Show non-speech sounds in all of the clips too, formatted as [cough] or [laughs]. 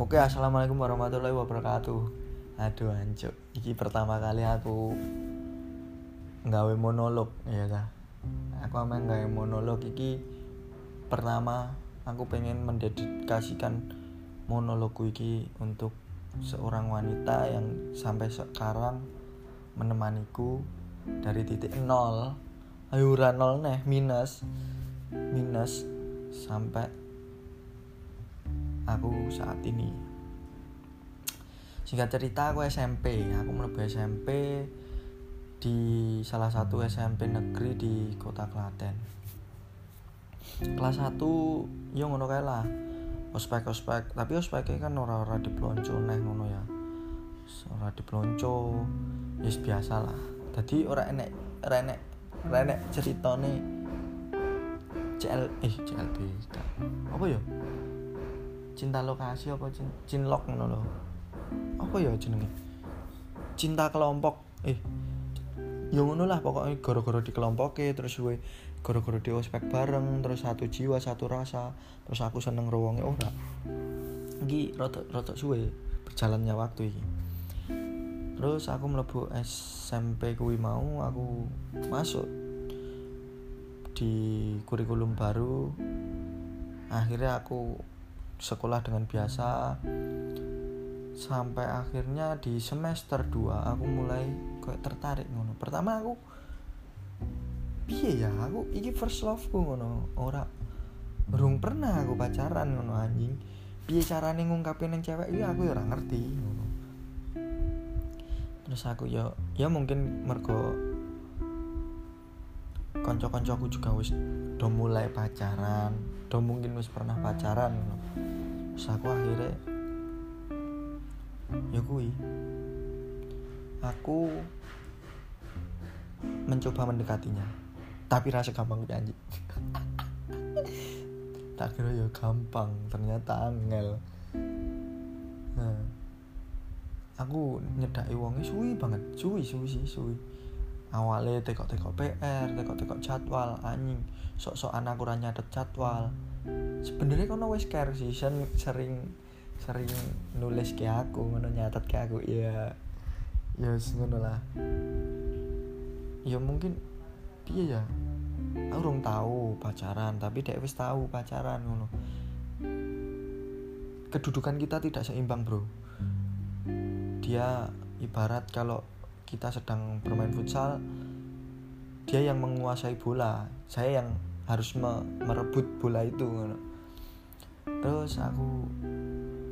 Oke, assalamualaikum warahmatullahi wabarakatuh. Aduh, anjuk. Iki pertama kali aku nggawe monolog, ya ta. Aku aman nggawe monolog iki pertama aku pengen mendedikasikan monologku iki untuk seorang wanita yang sampai sekarang menemaniku dari titik nol ayo nol nih minus minus sampai aku saat ini. Singkat cerita aku SMP aku mulai SMP di salah satu SMP negeri di kota Klaten. Kelas 1 yo ngono kae lah. Ospek ospek tapi ospeknya kan ora-ora diplonco neh ngono ya. Ora diplonco ya biasa lah. Jadi ora enek ora enek ora enek ceritane CL eh CLB apa ya cinta lokasi apa cin cinlok ngono lho. Apa ya jenenge? Cinta kelompok. Eh ya ngono lah pokoknya gara-gara di kelompok terus gue gara-gara di ospek bareng terus satu jiwa satu rasa terus aku seneng ruangnya ora iki rotok rotok suwe berjalannya waktu ini terus aku melebu SMP kui mau aku masuk di kurikulum baru. Akhirnya aku sekolah dengan biasa. Sampai akhirnya di semester 2 aku mulai kayak tertarik ngono. Pertama aku piye ya aku iki first love ku ngono. Ora belum pernah aku pacaran ngono anjing. Piye carane ngungkapin yang cewek iki? Aku ya ora ngerti. Terus aku ya ya mungkin mergo konco-konco aku juga wis do mulai pacaran do mungkin wis pernah pacaran terus aku akhirnya ya kui aku mencoba mendekatinya tapi rasa gampang janji. [laughs] Tak kira ya gampang ternyata angel. Nah, aku nyedaki wonge suwi banget. Suwi suwi sih suwi awalnya tekok-tekok PR tekok-tekok jadwal anjing. Sok-sokan aku ora nyatet jadwal. Sebenarnya kono wes care sih sering sering nulis ke aku ngono nyatet ke aku ya ya ngono lah. Ya mungkin piye ya. Aku belum tahu pacaran tapi dia wis tahu pacaran ngono. Kedudukan kita tidak seimbang bro. Dia ibarat kalau kita sedang bermain futsal dia yang menguasai bola. Saya yang harus me merebut bola itu terus aku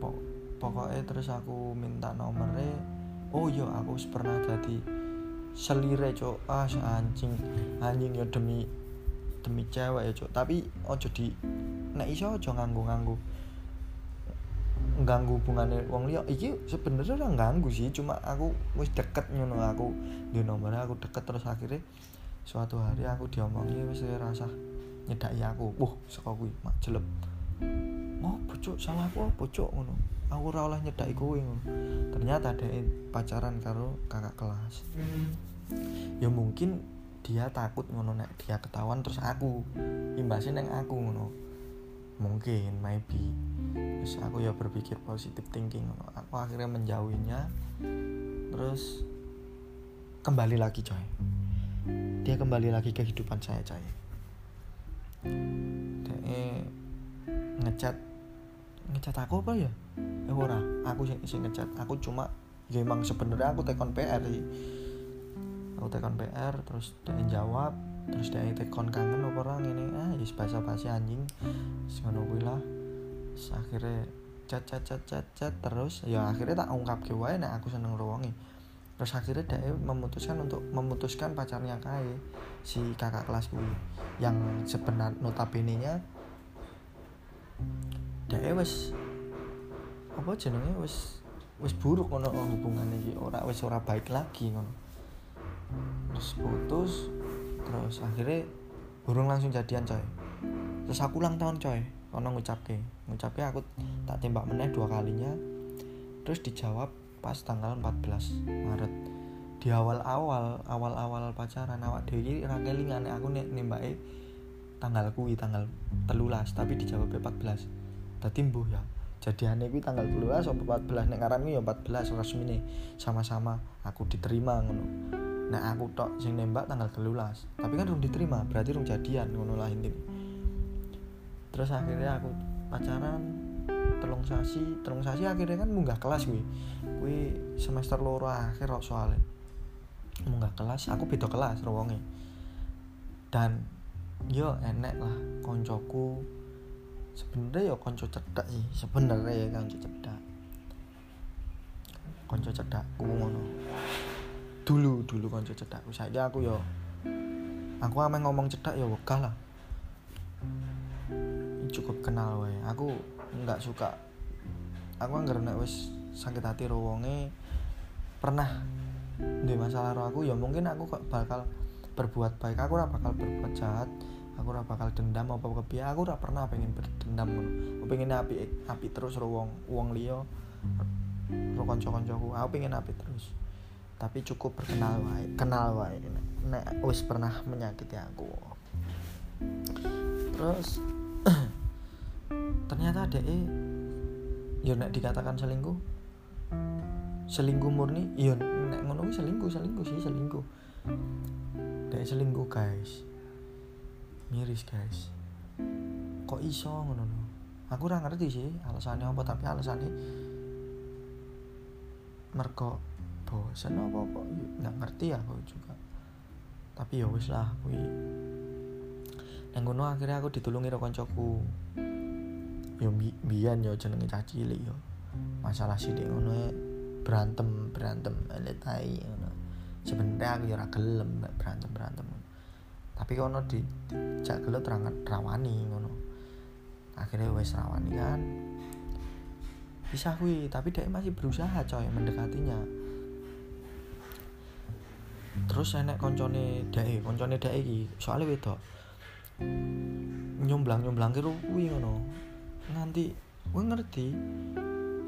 pok pokoknya terus aku minta nomornya oh iya aku pernah jadi selire cok ah anjing. Anjing ya demi demi cewek ya cok tapi ojo di nek iso ojo nganggu nganggu ganggu hubungannya wong liya. Iki sebenarnya ora ganggu sih cuma aku wis deket ngono aku di nomornya aku deket terus akhirnya suatu hari aku diomongi wis rasa nyedaki aku. Wah saka kuwi mak jelep oh bocok salah aku bocok ngono. Aku ora oleh nyedaki kowe ternyata ada pacaran karo kakak kelas. Ya mungkin dia takut ngono nek dia ketahuan terus aku imbasnya neng aku ngono mungkin maybe. Terus aku ya berpikir positif thinking. Aku akhirnya menjauhinya. Terus kembali lagi coy. Dia kembali lagi ke kehidupan saya coy. Dia ngecat ngecat aku apa ya? Eh ora. Aku sih sih ngecat aku cuma ya sebenarnya aku tekon PR sih. Aku tekon PR terus dia jawab terus dia tekon kangen apa orang ini? Ah is bahasa basi anjing ngono kuwi lah. Akhirnya cat cat cat cat cat terus. Ya akhirnya tak ungkap ke wae nek aku seneng ruangi terus akhirnya dia memutuskan untuk memutuskan pacarnya kai si kakak kelas gue yang sebenar notabene nya dia wes apa jenenge? Wes wes buruk ngono hubungan iki ora wes ora baik lagi ngono. Terus putus terus akhirnya burung langsung jadian coy. Terus aku ulang tahun coy. Ono ngucapke. Ngucapke aku tak tembak meneh dua kalinya. Terus dijawab pas tanggal 14 Maret. Di awal-awal awal-awal pacaran awak dewi rakelingan aku nih nembake tanggal kuwi tanggal telulas. Tapi dijawab 14 tadi mbuh ya jadiane kuwi tanggal 12 apa 14 nek ngaran ya 14 resmine sama-sama aku diterima ngono nek aku tok sing nembak tanggal 12 tapi kan belum diterima berarti belum jadian ngono lah intine terus akhirnya aku pacaran telung sasi telung sasi akhirnya kan munggah kelas gue gue semester loro akhir soalnya. Munggah kelas aku beda kelas rawonge dan yo enek lah koncoku. Sebenarnya ya konco cedak sih sebenarnya ya konco cedak konco aku ngono dulu dulu konco cedak. Saya aku yo aku ame ngomong cedak ya wegah lah. Cukup kenal wae. Aku nggak suka aku nggak nek wis sakit hati wonge pernah di masalah roh aku ya mungkin aku kok bakal berbuat baik. Aku ora bakal berbuat jahat aku ora bakal dendam apa kepiye aku ora pernah pengen berdendam aku pengen api api terus ro wong wong liya ro kanca-kancaku aku pengen api terus tapi cukup berkenal wae kenal wae. Nek wis pernah menyakiti aku. Terus [clears throat] ternyata ada eh ya nek dikatakan selingkuh selingkuh murni iya nek ngono selingkuh selingkuh sih selingkuh. Dek selingkuh guys. Miris guys. Kok iso ngono no aku ora ngerti sih alasannya apa tapi alasannya mergo bosen apa apa nggak ngerti aku juga. Tapi ya wis lah kuwi nang ngono akhirnya aku ditulungi karo kancaku. Yo biyen yo jenenge cah cilik yo masalah sithik ngono e, berantem berantem eletai ngono. Sebenarnya aku ya ora gelem berantem berantem. Tapi kono di jak gelut rawani ngono. Akhirnya wes rawani kan. Bisa kui tapi dia masih berusaha coy mendekatinya terus enek koncone dae koncone dae iki soalnya wedok nyomblang nyomblang kira kuwi ngono. Nanti gue ngerti?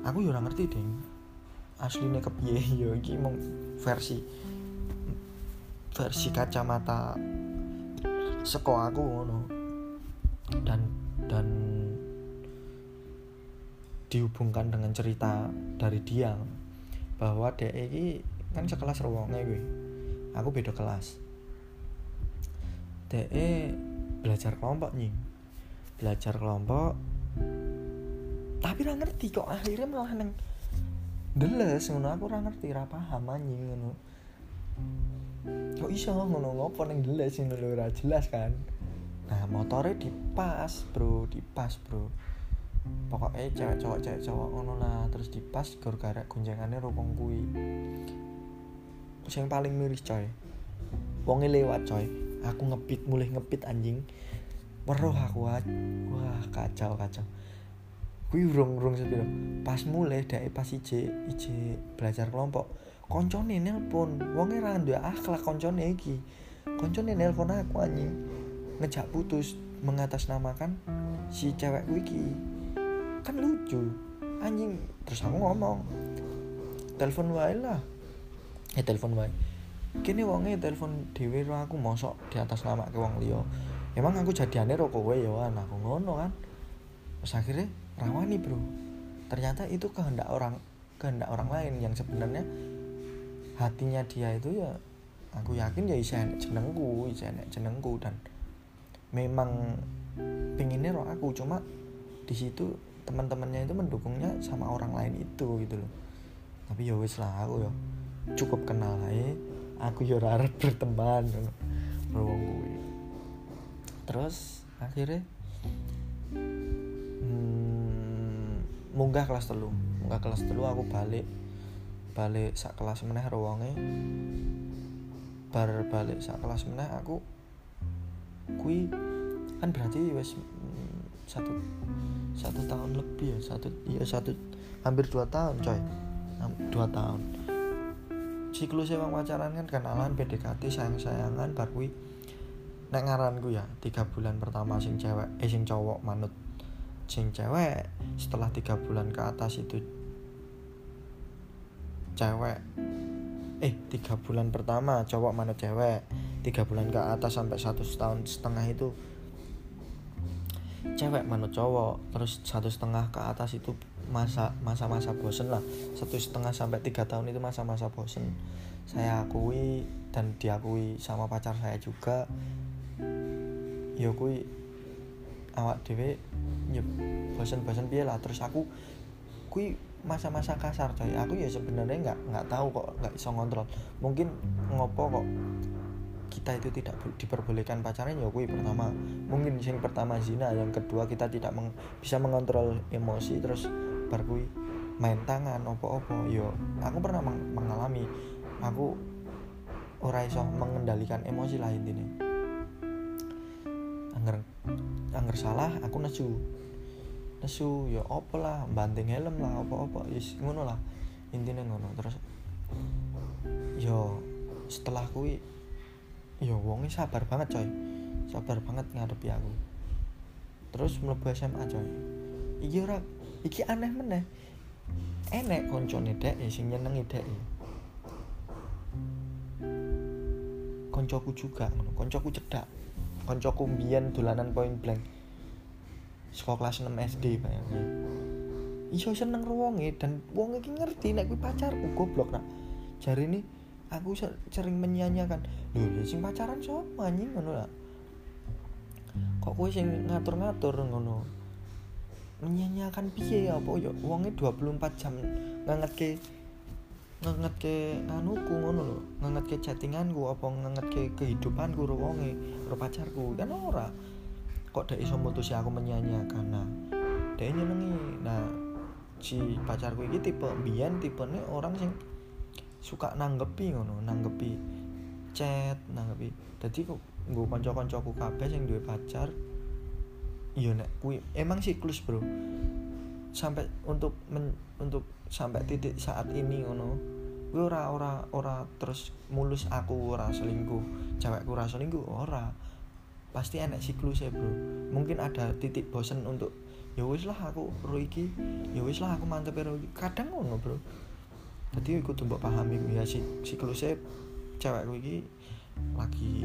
Aku yo ora ngerti ding. Aslinya kepiye? [laughs] Yo iki mong versi versi kacamata seko aku ngono. Dan dan dihubungkan dengan cerita dari dia bahwa dia ini kan sekelas ruangnya gue aku beda kelas. DE belajar kelompok nih belajar kelompok tapi ra ngerti kok akhirnya malah neng deles ngono. Aku ra ngerti ra paham anjing ngono. Kok iso ngono ngopo ning jelas sing lho ora jelas kan? Nah motornya dipas bro dipas bro. Pokoknya cewek cowok cewek cowok ngono lah. Terus dipas gor gara gonjangannya rokong kui yang paling miris coy. Wonge lewat coy. Aku ngepit mulai ngepit anjing. Weruh aku wah kacau kacau. Kui urung urung sepiro. Pas mulai dari pas ije ije belajar kelompok koncone nelpon. Wonge ra duwe akhlak koncone iki. Koncone nelpon aku anjing. Ngejak putus mengatasnamakan si cewek iki. Kan lucu. Anjing terus aku ngomong telepon wae lah eh telepon wae. Kini wonge telepon dhewe ro aku mosok di atas nama ke wong liya. Emang aku jadiane ro kowe ya aku ngono kan? Terus akhirnya rawani bro. Ternyata itu kehendak orang kehendak orang lain yang sebenarnya hatinya dia itu ya aku yakin ya isi enek jenengku isi enek jenengku. Dan memang pinginnya roh aku cuma di situ teman-temannya itu mendukungnya sama orang lain itu gitu loh. Tapi ya wis lah aku ya cukup kenal aja. Aku ya harap berteman wong gue terus akhirnya hmm, munggah kelas telu. Munggah kelas telu aku balik balik sak kelas meneh ruangnya bar balik sak kelas meneh aku kui kan berarti wes mm, satu satu tahun lebih ya satu iya satu hampir dua tahun coy. Dua tahun siklusnya bang pacaran kan kenalan PDKT sayang sayangan bar kui nek ngaranku ya tiga bulan pertama sing cewek eh sing cowok manut. Sing cewek setelah tiga bulan ke atas itu cewek eh tiga bulan pertama cowok mana cewek tiga bulan ke atas sampai satu tahun setengah itu cewek mana cowok terus satu setengah ke atas itu masa masa-masa bosen lah. Satu setengah sampai tiga tahun itu masa-masa bosen. Saya akui dan diakui sama pacar saya juga. Ya kui awak dewe ya bosen-bosen piye lah. Terus aku kui masa-masa kasar coy. Aku ya sebenarnya nggak nggak tahu kok nggak bisa ngontrol. Mungkin ngopo kok kita itu tidak diperbolehkan pacaran ya kui pertama. Mungkin yang pertama zina yang kedua kita tidak meng, bisa mengontrol emosi terus baru kui main tangan opo-opo. Yo aku pernah meng, mengalami. Aku ora iso mengendalikan emosi lah intinya angger angger salah aku nesu. Nesu ya apa lah banting helm lah apa-apa yes, ngono lah intinya ngono. Terus yo setelah kui yo wongi sabar banget coy. Sabar banget ngadepi aku. Terus mlebu SMA coy. Iki ora iki aneh meneh. Enek koncone dek sing nyenengi dek koncoku juga ngono koncoku cedak koncoku mbiyen dolanan point blank. Sekolah kelas 6 SD bayangin iso seneng ruwonge dan wong iki ngerti nek kuwi pacarku goblok nak. Jari ini aku sering menyanyikan lho ya sing pacaran sapa anjing? Ngono lah kok kowe sing ngatur-ngatur ngono menyanyikan piye ya apa ya? Wonge 24 jam ngangetke ngangetke anuku ngono lho ngangetke chattinganku apa ngangetke kehidupanku ro wonge ro pacarku kan ora. Kok dek iso mutusi aku menyanyiakan nah dek nyenengi. Nah si pacarku ini tipe biyen tipe nih orang sing suka nanggepi ngono nanggepi chat nanggepi. Jadi kok gue konco-koncoku kabeh sing duwe pacar iya nek kui emang siklus bro. Sampai untuk men, untuk sampai titik saat ini ngono gue ora ora ora terus mulus aku ora selingkuh cewekku ora selingkuh ora. Pasti enak siklus ya bro. Mungkin ada titik bosen untuk ya wis lah aku ro iki ya wis lah aku mantep ro kadang ngono bro. Jadi aku tuh pahami ya si siklusnya cewekku iki lagi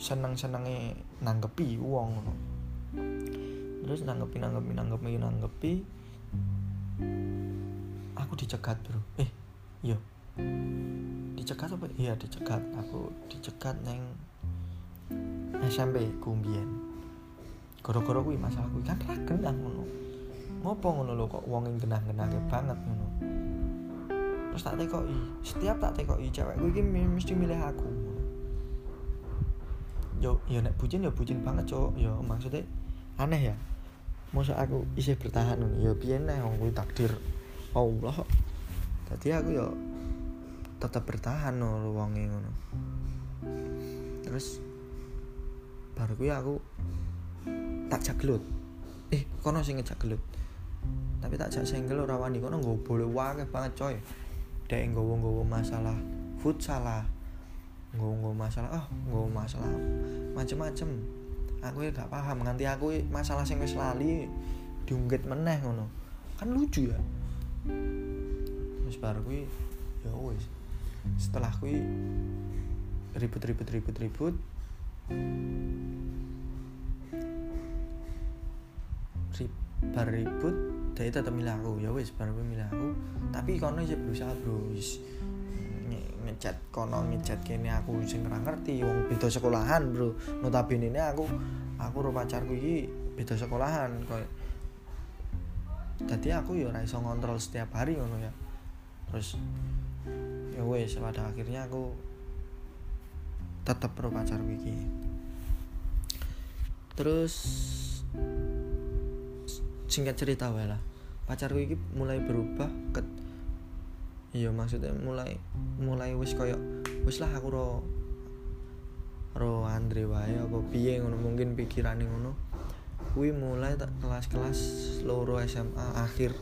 seneng senengnya nanggepi uang ngono terus nanggepi nanggepi nanggepi nanggepi. Aku dicegat bro. Eh iya. Dicegat apa? Iya dicegat. Aku dicegat neng SMP kumbien gara-gara kuwi masalah kuwi. Kan ra genah ngono. Ngopo ngono lho kok wong ing genah-genahke banget ngono. Terus tak tekoki. Setiap tak tekoki cewek kuwi mesti milih aku yo yo nek bucin ya bucin banget cowok yo maksudnya aneh ya masa aku isi bertahan ya piye nek wong takdir Allah jadi aku yo tetap bertahan no wonge ngono. Terus baru gue aku tak jaglut. Eh kono sing ngejaglut. Tapi tak jak senggel ora wani. Kono nggo boleh wae banget coy. Dek nggowo-nggowo masalah futsal lah. Nggowo masalah oh nggowo masalah macem-macem aku ya gak paham nganti aku masalah sing wis lali meneh ngono. Kan lucu ya. Terus baru gue ya wis. Setelah gue ribut-ribut ribut-ribut bar ribut dia tetap milih aku. Ya wis bar milih aku. Tapi kono sih berusaha bro ngechat kono ngechat kene aku sing ora ngerti wong beda sekolahan bro. Notabene ini aku aku ro pacarku iki beda sekolahan koyo. Jadi aku ya ora iso ngontrol setiap hari ngono ya. Terus ya wes pada akhirnya aku tetap pro pacar iki. Terus singkat cerita wae lah. Pacarku iki mulai berubah ke iya maksudnya mulai mulai wis koyo wis lah aku ro ro Andre wae apa piye ngono mungkin pikirane ngono. Kuwi mulai tak kelas-kelas loro SMA akhir.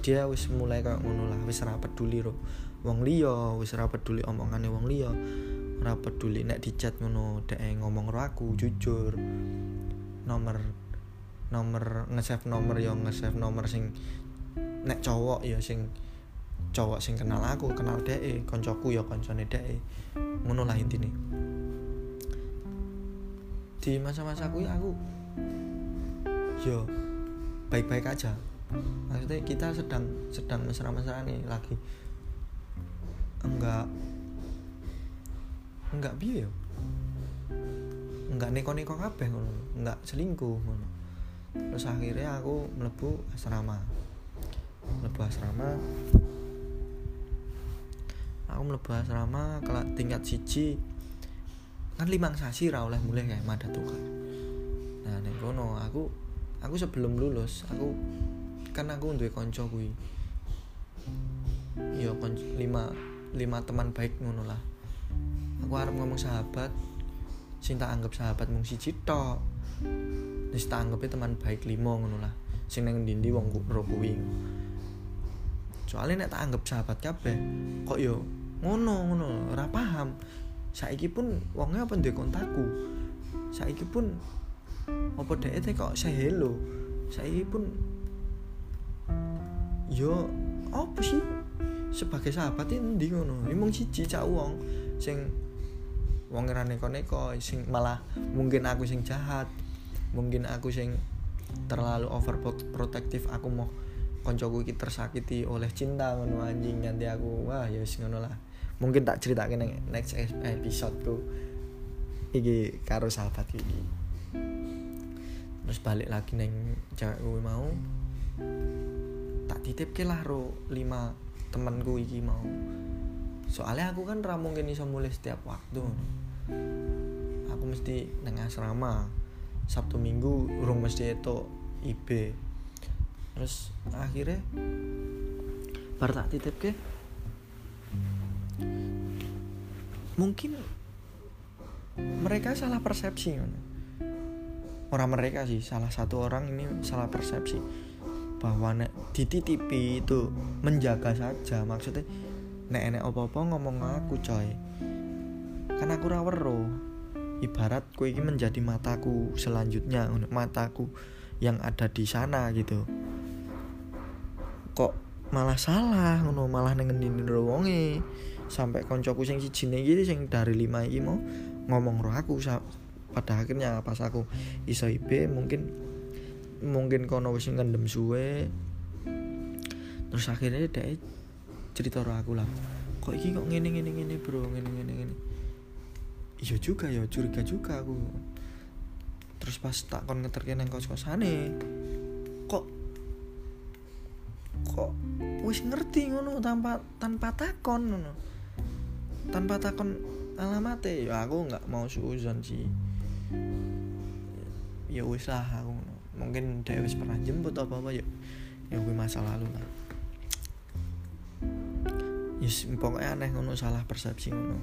Dia wis mulai kayak ngono lah wis ora peduli ro wong liya wis ora peduli omongane wong liya ora peduli nek di chat ngono dek ngomong ro aku jujur. Nomor nomor nge-save nomor ya nge-save nomor sing nek cowok ya sing cowok sing kenal aku kenal dek koncoku ya koncone dek ngono lah intine. Di masa-masa aku ya aku yo baik-baik aja. Maksudnya kita sedang sedang mesra-mesra nih lagi. Enggak enggak biaya enggak neko-neko kabeh ngono enggak selingkuh ngono. Terus akhirnya aku melebu asrama. Melebu asrama aku melebu asrama kalau tingkat siji. Kan limang sasi ra oleh mulai kayak mada tukar nah ning kono aku aku sebelum lulus aku kan aku duwe kanca kuwi. Ya lima lima teman baik ngono lah. Aku harap ngomong sahabat sing tak anggap sahabat mung siji tok. Wis tak anggape teman baik limo ngono lah. Sing nang ndi wong ro kuwi. Soalnya nek tak anggap sahabat kabeh kok yo ngono ngono. Ora paham. Saiki pun wongnya apa duwe kontakku? Saiki pun apa dhek kok say hello? Saiki pun yo apa sih? Sebagai sahabat ini ngono? Emang siji cak wong sing wong ora neko-neko sing malah mungkin aku sing jahat mungkin aku sing terlalu overprotective aku mau koncoku iki tersakiti oleh cinta ngono anjing nanti aku wah ya wis ngono lah mungkin tak cerita nang next episode tuh iki karo sahabat iki. Terus balik lagi neng cewek gue mau. Tak titip ke lah ro. Lima temanku iki mau. Soalnya aku kan ra mungkin iso mulai setiap waktu. Aku mesti neng asrama. Sabtu minggu urung mesti itu IB terus akhirnya bar tak titip ke mungkin mereka salah persepsi orang mereka sih salah satu orang ini salah persepsi bahwa nek dititipi itu menjaga saja. Maksudnya nek enek opo-opo ngomong aku coy. Kan aku rawero ibarat ku ini menjadi mataku selanjutnya mataku yang ada di sana gitu. Kok malah salah ngono malah nengenin wonge. Sampai koncoku sing siji iki sing dari lima iki mau ngomong roh aku pada akhirnya pas aku iso IB mungkin mungkin kono wis ngendem suwe. Terus akhirnya dia cerita roh aku lah kok iki kok ngene ngene ngene bro ngene ngene ngene? Iya juga ya curiga juga aku. Terus pas tak kon ngeterke nang kos-kosane kok kok wis ngerti ngono tanpa tanpa takon ngono. Tanpa takon alamate ya aku nggak mau suuzon sih. Ya wis lah aku mungkin dia wis pernah jemput apa apa ya yang gue masa lalu lah. Yes pokoknya aneh ngono salah persepsi ngono.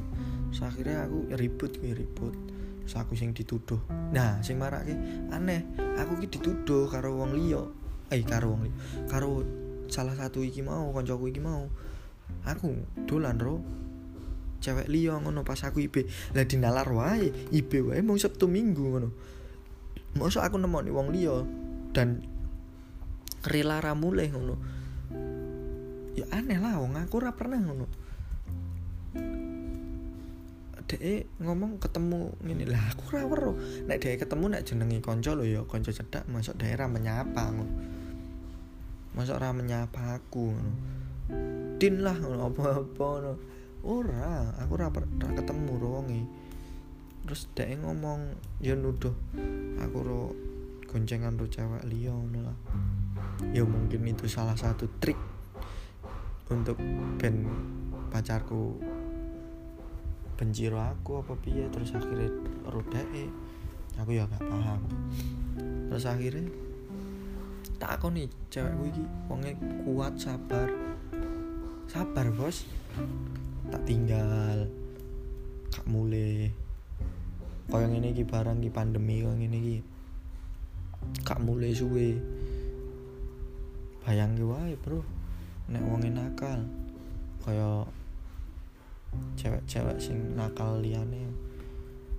So, akhirnya aku ribut gue ribut. So aku sing dituduh. Nah sing marah aneh aku ki dituduh karo wong liyo eh karo wong liyo karo salah satu iki mau koncoku iki mau. Aku dolan ro. Cewek liyo ngono pas aku ibe lah dinalar wae ibe wae mau sabtu minggu ngono. Masa aku nemoni wong liya dan rela mulih ngono. Ya aneh lah wong aku ora pernah ngono. Dek ngomong ketemu ngene. Lah aku ora weruh. Nek dek ketemu nek jenengi kanca lho ya kanca cedak masuk daerah menyapa ngono masuk ora menyapa aku ngono. Din lah ngono apa-apa ngono. Ora aku ora ketemu wonge terus dia ngomong ya nuduh aku ro goncengan ro cewek liya ngono lah. Ya mungkin itu salah satu trik untuk ben pacarku benci aku apa piye terus akhirnya ro aku ya gak paham. Terus akhirnya tak aku nih cewek iki wongnya kuat sabar. Sabar bos. Tak tinggal kak mulai kaya ngene iki barang iki pandemi kaya ngene iki kak mulai suwe. Bayang wae bro. Nek wong nakal kaya cewek-cewek sing nakal liyane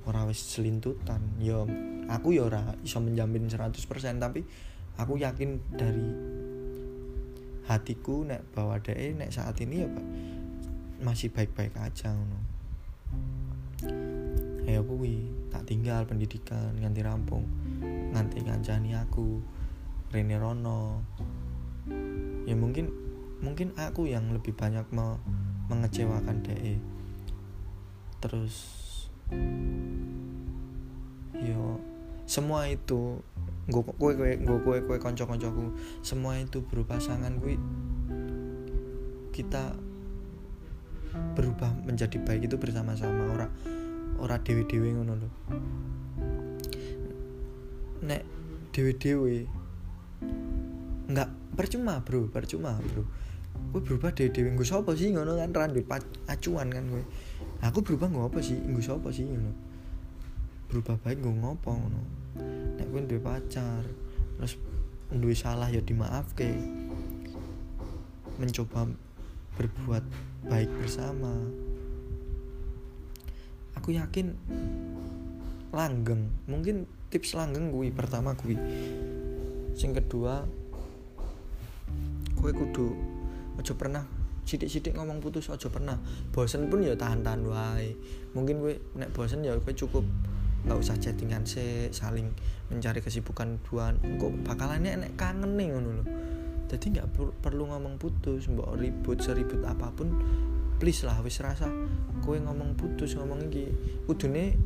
ora wis selintutan. Ya aku ya ora iso menjamin 100% tapi aku yakin dari hatiku nek bahwa deh nek saat ini ya masih baik-baik aja ngono. Ayo kuwi tak tinggal pendidikan nganti rampung nganti ngancani aku Rene Rono. Ya mungkin mungkin aku yang lebih banyak me mengecewakan DE terus yo semua itu gue kue kue gue kue kue konco koncoku semua itu berupa pasangan gue kita berubah menjadi baik itu bersama-sama ora ora dewi dewi ngono loh nek dewi dewi nggak percuma bro percuma bro. Gue berubah dewi dewi gue siapa sih ngono kan randu acuan kan gue aku berubah gue apa sih gue siapa sih ngono berubah baik gue ngopo ngono. Nek gue duwe pacar terus duwe salah ya dimaaf ke mencoba berbuat baik bersama. Aku yakin langgeng mungkin tips langgeng gue pertama gue sing kedua gue kudu aja pernah sidik-sidik ngomong putus aja pernah. Bosen pun ya tahan-tahan wae. Mungkin gue nek bosen ya gue cukup nggak usah chattingan sih saling mencari kesibukan dua kok bakalannya enek kangen nih ngono loh jadi nggak per perlu ngomong putus mbak ribut seribut apa pun please lah wis rasa kowe ngomong putus ngomong iki kudune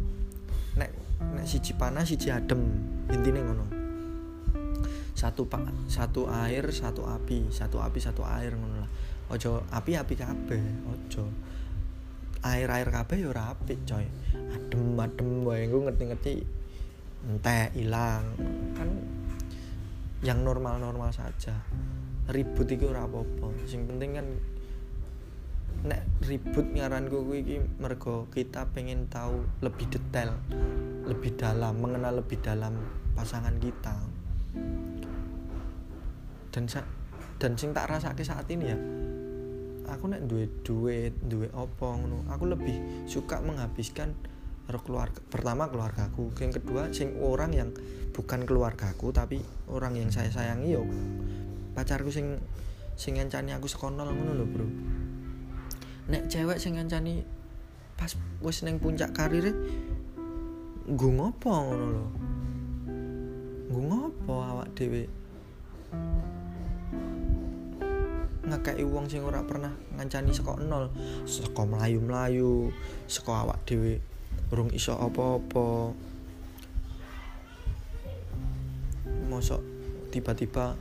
nek nek siji panas siji adem intine ngono. Satu pak satu air satu api satu api satu air ngono lah. Ojo api api kabeh ojo air air kabeh ya ora apik coy. Adem adem wae gue ngerti ngerti entah hilang kan yang normal normal saja. Ribut itu apa-apa. Sing penting kan nek ribut ngaran gue iki mergo kita pengen tahu lebih detail lebih dalam mengenal lebih dalam pasangan kita. Dan dan sing tak rasa saat ini ya aku nek duwe duit duwe opo ngono aku lebih suka menghabiskan keluarga pertama keluargaku yang kedua sing orang yang bukan keluargaku tapi orang yang saya sayangi yo pacarku sing sing ngancani aku sekonol ngono lho bro. Nek cewek sing ngancani pas wis neng puncak karir gue ngopo ngono lho? Gue ngopo awak dewe ngekei uang sing ora pernah ngancani saka nol saka melayu-melayu saka awak dhewe urung iso apa-apa. Mosok tiba-tiba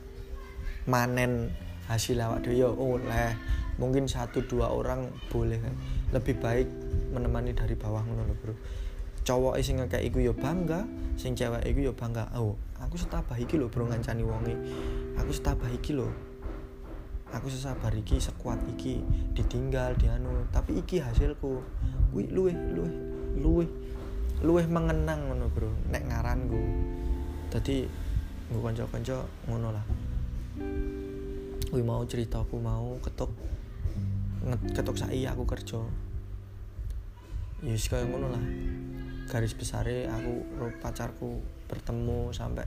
manen hasil awak ya oleh mungkin satu dua orang boleh kan lebih baik menemani dari bawah ngono lho bro. Cowok sing ngekei iku ya bangga sing cewek iku ya bangga. Oh aku setabah iki lho bro ngancani wonge. Aku setabah iki lho aku sesabar iki sekuat iki ditinggal dianu. Tapi iki hasilku. Kuwi luweh luweh luweh luweh mengenang ngono bro. Nek ngaranku. Tadi gue kanca-kanca ngono lah. Kuwi mau ceritaku mau ketok ketok sai aku kerja. Ya wis kaya ngono lah. Garis besare aku pacarku bertemu sampai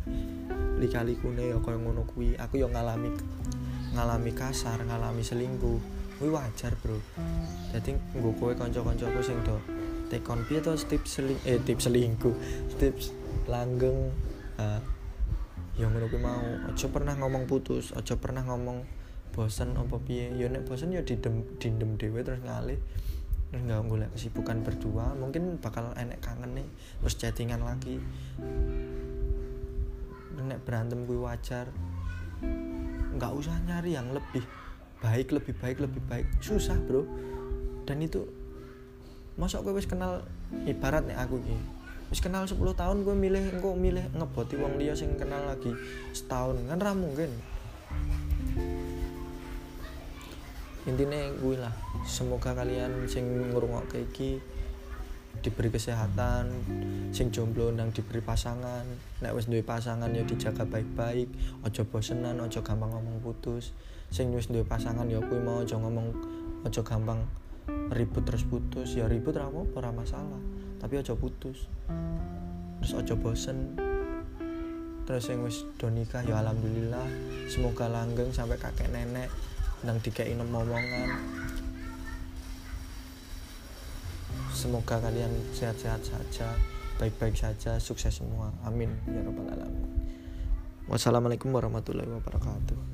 lika-likune ya kaya ngono kuwi. Aku yang ngalami ngalami kasar ngalami selingkuh kuwi wajar bro. Jadi gue kowe kanca-kancaku sing do tekon piye to tips seling eh tips selingkuh tips langgeng uh, yang ngono mau. Aja pernah ngomong putus aja pernah ngomong bosen apa piye. Ya nek bosen ya didem dindem dhewe terus ngalih nggak golek kesibukan berdua mungkin bakal enek kangen nih terus chattingan lagi. Nek berantem gue wajar nggak usah nyari yang lebih baik lebih baik lebih baik. Susah bro. Dan itu masa gue wis kenal ibarat nih aku ini wis kenal 10 tahun gue milih engko milih ngeboti wong dia sing kenal lagi setahun. Kan ra mungkin. Intinya gue lah semoga kalian sing ngurungok iki diberi kesehatan sing jomblo nang diberi pasangan. Nek wis duwe pasangan ya dijaga baik-baik ojo bosenan ojo gampang ngomong putus. Sing wis duwe pasangan ya kuwi mau ojo ngomong ojo gampang ribut terus putus. Ya ribut ra apa ora masalah tapi ojo putus. Terus ojo bosen. Terus yang wis do nikah ya alhamdulillah semoga langgeng sampai kakek nenek nang dikei omongan semoga kalian sehat-sehat saja baik-baik saja sukses semua. Amin. Ya rabbal alamin. Wassalamualaikum warahmatullahi wabarakatuh